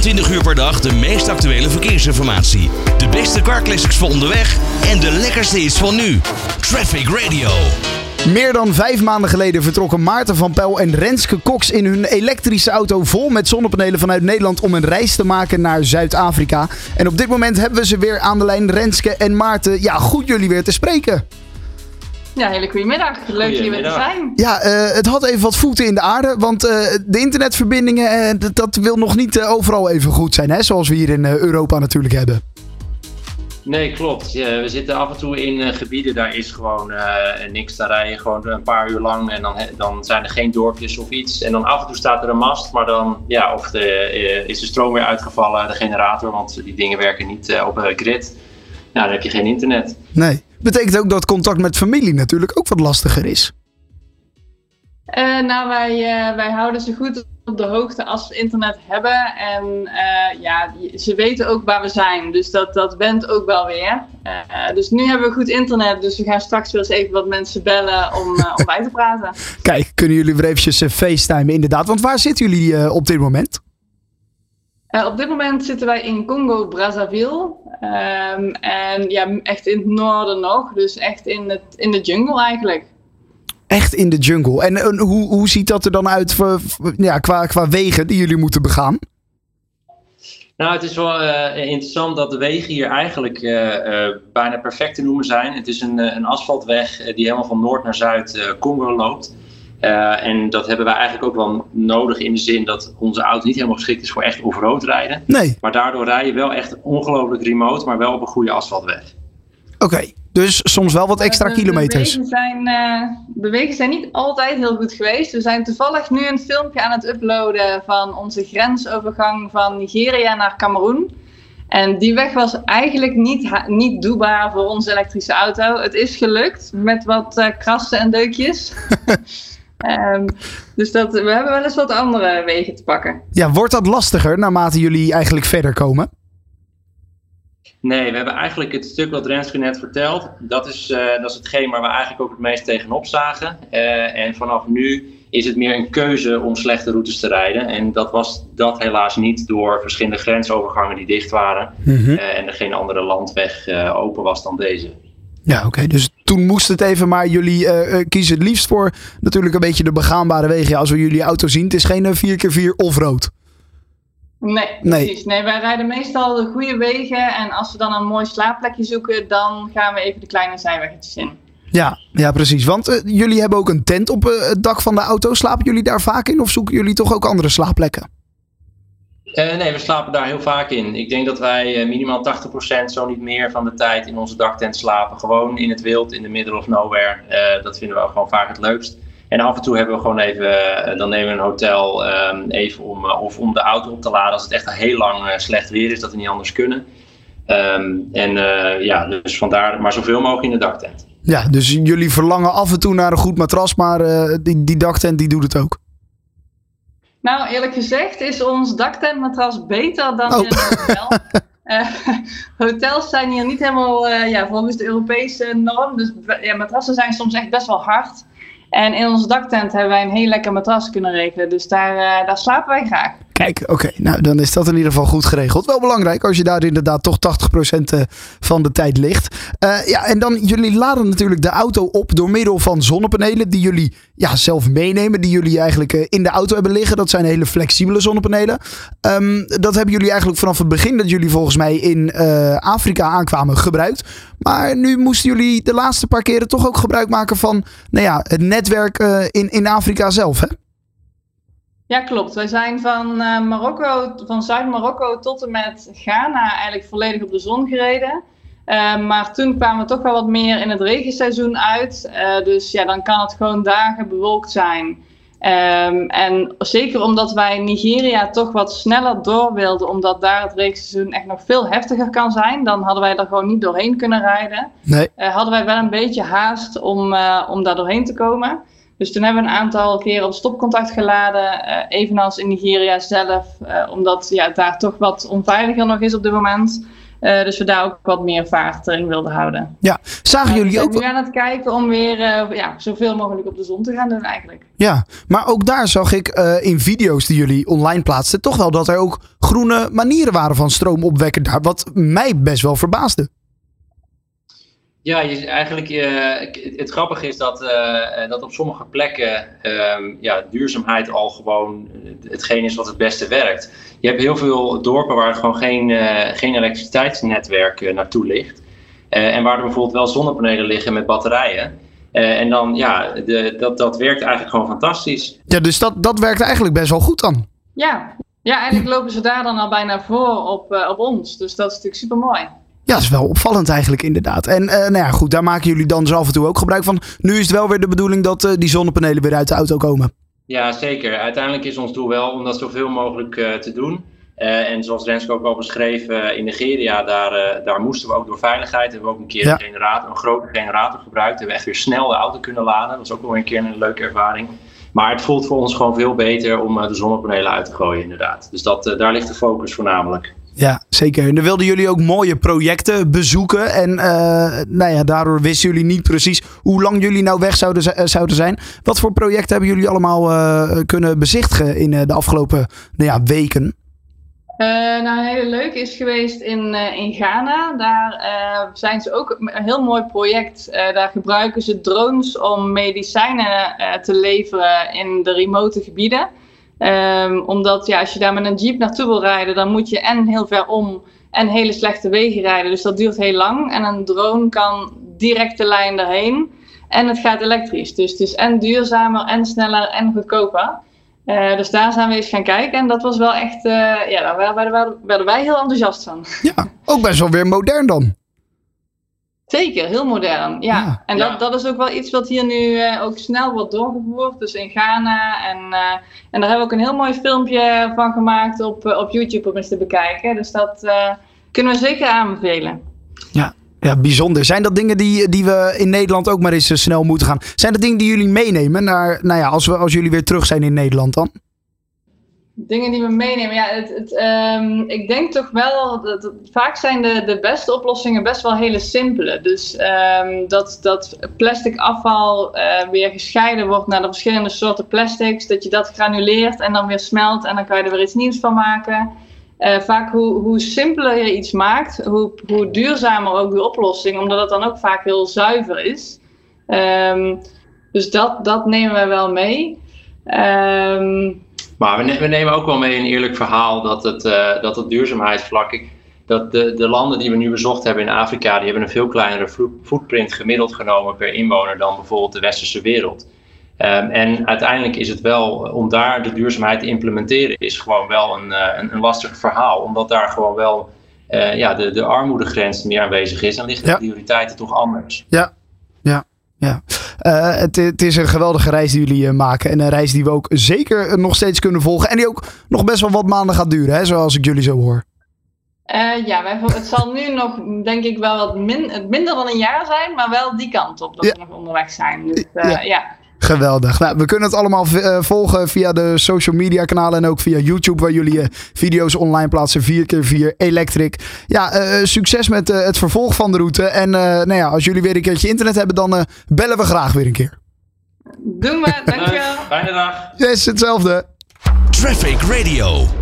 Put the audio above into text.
24 uur per dag de meest actuele verkeersinformatie. De beste carclassics voor onderweg en de lekkerste hits van nu. Traffic Radio. Meer dan vijf maanden geleden vertrokken Maarten van Pel en Renske Cox in hun elektrische auto vol met zonnepanelen vanuit Nederland om een reis te maken naar Zuid-Afrika. En op dit moment hebben we ze weer aan de lijn, Renske en Maarten. Ja, goed jullie weer te spreken. Ja, hele goedemiddag. Leuk hier weer te zijn. Ja, uh, het had even wat voeten in de aarde, want uh, de internetverbindingen, uh, dat wil nog niet overal even goed zijn, hè, zoals we hier in Europa natuurlijk hebben. Nee, klopt. Ja, we zitten af en toe in gebieden, daar is gewoon niks. Daar rijden gewoon een paar uur lang en dan, dan zijn er geen dorpjes of iets. En dan af en toe staat er een mast, maar dan ja, of de, is de stroom weer uitgevallen, de generator, want die dingen werken niet op een grid. Nou, dan heb je geen internet. Nee. Betekent ook dat contact met familie natuurlijk ook wat lastiger is. Uh, nou, wij, uh, wij houden ze goed op de hoogte als we internet hebben. En uh, ja, ze weten ook waar we zijn. Dus dat, dat went ook wel weer. dus nu hebben we goed internet. Dus we gaan straks wel eens even wat mensen bellen om, om bij te praten. Kijk, kunnen jullie weer eventjes facetimen inderdaad. Want waar zitten jullie op dit moment? Uh, op dit moment zitten wij in Congo, Brazzaville. Um, en ja, echt in het noorden nog. Dus echt in, het, in de jungle eigenlijk. Echt in de jungle. En, en hoe, hoe ziet dat er dan uit voor, ja, qua, qua wegen die jullie moeten begaan? Nou, het is wel uh, interessant dat de wegen hier eigenlijk uh, uh, bijna perfect te noemen zijn. Het is een, een asfaltweg die helemaal van noord naar zuid Congo loopt. Uh, en dat hebben wij eigenlijk ook wel nodig in de zin dat onze auto niet helemaal geschikt is voor echt off-road rijden. Nee. Maar daardoor rij je wel echt ongelooflijk remote, maar wel op een goede asfaltweg. Oké, dus soms wel wat extra de, kilometers. De wegen, zijn, uh, de wegen zijn niet altijd heel goed geweest. We zijn toevallig nu een filmpje aan het uploaden van onze grensovergang van Nigeria naar Cameroen. En die weg was eigenlijk niet, niet doelbaar voor onze elektrische auto. Het is gelukt met wat uh, krassen en deukjes. Um, dus dat, we hebben wel eens wat andere wegen te pakken. Ja, wordt dat lastiger naarmate jullie eigenlijk verder komen? Nee, we hebben eigenlijk het stuk wat Renske net vertelt. Dat is, uh, dat is hetgeen waar we eigenlijk ook het meest tegenop zagen. Uh, en vanaf nu is het meer een keuze om slechte routes te rijden. En dat was dat helaas niet door verschillende grensovergangen die dicht waren. Mm -hmm. uh, en er geen andere landweg open was dan deze. Ja, oké. Dus toen moest het even, maar jullie uh, kiezen het liefst voor natuurlijk een beetje de begaanbare wegen. Ja, als we jullie auto zien, het is geen 4x4 off-road. Nee, nee, precies. Nee, wij rijden meestal de goede wegen. En als we dan een mooi slaapplekje zoeken, dan gaan we even de kleine zijweggetjes in. Ja, ja precies. Want uh, jullie hebben ook een tent op uh, het dak van de auto. Slapen jullie daar vaak in of zoeken jullie toch ook andere slaapplekken? Uh, nee, we slapen daar heel vaak in. Ik denk dat wij uh, minimaal 80% zo niet meer van de tijd in onze daktent slapen. Gewoon in het wild, in de middle of nowhere. Uh, dat vinden we gewoon vaak het leukst. En af en toe hebben we gewoon even, dan nemen we een hotel um, even om, of om de auto op te laden als het echt heel lang slecht weer is, dat we niet anders kunnen. Um, en ja, dus vandaar, maar zoveel mogelijk in de daktent. Ja, dus jullie verlangen af en toe naar een goed matras, maar die, die daktent die doet het ook. Nou, eerlijk gezegd is ons daktentmatras beter dan oh. in een hotel. uh, hotels zijn hier niet helemaal uh, ja, volgens de Europese norm. Dus ja, matrassen zijn soms echt best wel hard. En in onze daktent hebben wij een heel lekker matras kunnen regelen. Dus daar, uh, daar slapen wij graag. Kijk, oké. Nou, dan is dat in ieder geval goed geregeld. Wel belangrijk als je daar inderdaad toch 80% van de tijd ligt. Uh, ja, en dan, jullie laden natuurlijk de auto op door middel van zonnepanelen die jullie ja, zelf meenemen. Die jullie eigenlijk uh, in de auto hebben liggen. Dat zijn hele flexibele zonnepanelen. Um, dat hebben jullie eigenlijk vanaf het begin dat jullie volgens mij in Afrika aankwamen gebruikt. Maar nu moesten jullie de laatste paar keren toch ook gebruik maken van nou ja, het netwerk in, in Afrika zelf, hè? Ja, klopt. Wij zijn van uh, Marokko, van Zuid-Marokko tot en met Ghana eigenlijk volledig op de zon gereden. Uh, maar toen kwamen we toch wel wat meer in het regenseizoen uit. Uh, dus ja, dan kan het gewoon dagen bewolkt zijn. Um, en zeker omdat wij Nigeria toch wat sneller door wilden, omdat daar het regenseizoen echt nog veel heftiger kan zijn, dan hadden wij er gewoon niet doorheen kunnen rijden. Nee. hadden wij wel een beetje haast om, om daar doorheen te komen. Dus toen hebben we een aantal keren op stopcontact geladen, uh, evenals in Nigeria zelf, uh, omdat ja, het daar toch wat onveiliger nog is op dit moment. Uh, dus we daar ook wat meer vaart in wilden houden. Ja, zagen jullie ook... We zijn aan het kijken om weer ja, zoveel mogelijk op de zon te gaan doen eigenlijk. Ja, maar ook daar zag ik in video's die jullie online plaatsten... toch wel dat er ook groene manieren waren van stroom opwekken daar. Wat mij best wel verbaasde. Ja, je, eigenlijk uh, het grappige is dat, uh, dat op sommige plekken uh, ja, duurzaamheid al gewoon hetgeen is wat het beste werkt. Je hebt heel veel dorpen waar gewoon geen, geen elektriciteitsnetwerk naartoe ligt. en waar er bijvoorbeeld wel zonnepanelen liggen met batterijen. en dan, ja, de, dat, dat werkt eigenlijk gewoon fantastisch. Ja, dus dat, dat werkt eigenlijk best wel goed dan. Ja, ja eigenlijk lopen ze daar dan al bijna voor op, op ons. Dus dat is natuurlijk super mooi. Ja, dat is wel opvallend eigenlijk inderdaad. En uh, nou ja, goed, daar maken jullie dan dus af en toe ook gebruik van. Nu is het wel weer de bedoeling dat uh, die zonnepanelen weer uit de auto komen. Ja, zeker. Uiteindelijk is ons doel wel om dat zoveel mogelijk uh, te doen. en zoals Renske ook al beschreef, in Nigeria, daar, daar moesten we ook door veiligheid. Hebben we ook een keer ja. een, generator, een grote generator gebruikt. Hebben we echt weer snel de auto kunnen laden. Dat was ook wel een keer een leuke ervaring. Maar het voelt voor ons gewoon veel beter om de zonnepanelen uit te gooien, inderdaad. Dus dat, daar ligt de focus voornamelijk. Ja, zeker. En dan wilden jullie ook mooie projecten bezoeken. En uh, nou ja, daardoor wisten jullie niet precies hoe lang jullie nou weg zouden, zouden zijn. Wat voor projecten hebben jullie allemaal uh, kunnen bezichtigen in de afgelopen nou ja, weken? nou, een hele leuke is geweest in, in Ghana. Daar zijn ze ook een heel mooi project. daar gebruiken ze drones om medicijnen te leveren in de remote gebieden. Um, omdat ja, als je daar met een jeep naartoe wil rijden, dan moet je en heel ver om en hele slechte wegen rijden. Dus dat duurt heel lang. En een drone kan direct de lijn erheen. En het gaat elektrisch. Dus het is en duurzamer en sneller en goedkoper. Uh, dus daar zijn we eens gaan kijken. En dat was wel echt, uh, ja, daar werden wij heel enthousiast van. Ja, ook best wel weer modern dan. Zeker, heel modern. Ja. en dat, dat is ook wel iets wat hier nu uh, ook snel wordt doorgevoerd. Dus in Ghana. En, uh, en daar hebben we ook een heel mooi filmpje van gemaakt op, uh, op YouTube om eens te bekijken. Dus dat kunnen we zeker aanbevelen. Ja. Ja, bijzonder. Zijn dat dingen die, die we in Nederland ook maar eens snel moeten gaan? Zijn dat dingen die jullie meenemen naar, nou ja, als, we, als jullie weer terug zijn in Nederland dan? Dingen die we meenemen. Ja, het, het, um, ik denk toch wel dat, vaak zijn de, de beste oplossingen best wel hele simpele. Dus um, dat, dat plastic afval uh, weer gescheiden wordt naar de verschillende soorten plastics. Dat je dat granuleert en dan weer smelt en dan kan je er weer iets nieuws van maken. Uh, vaak hoe, hoe simpeler je iets maakt, hoe, hoe duurzamer ook de oplossing, omdat het dan ook vaak heel zuiver is. Um, dus dat, dat nemen wij wel mee. Um, maar we, we, nemen ook wel mee een eerlijk verhaal dat het, uh, dat het duurzaamheidsvlak. Dat de, de landen die we nu bezocht hebben in Afrika, die hebben een veel kleinere footprint gemiddeld genomen per inwoner dan bijvoorbeeld de westerse wereld. Um, en uiteindelijk is het wel, om daar de duurzaamheid te implementeren, is gewoon wel een, uh, een, een, lastig verhaal. Omdat daar gewoon wel uh, ja, de, de armoedegrens meer aanwezig is en liggen de prioriteiten toch anders. Ja, ja. Ja, het, het, is een geweldige reis die jullie uh, maken. En een reis die we ook zeker nog steeds kunnen volgen. En die ook nog best wel wat maanden gaat duren, hè, zoals ik jullie zo hoor. Uh, ja, wij, het zal nu nog, denk ik, wel wat min, minder dan een jaar zijn, maar wel die kant op dat ja. we nog onderweg zijn. Dus ja. ja. Geweldig. Nou, we kunnen het allemaal uh, volgen via de social media kanalen en ook via YouTube, waar jullie uh, video's online plaatsen. 4x4 Electric. Ja, uh, succes met het vervolg van de route. En nou ja, als jullie weer een keertje internet hebben, dan bellen we graag weer een keer. Doen we, dankjewel. Fijne dag. Yes, hetzelfde. Traffic Radio.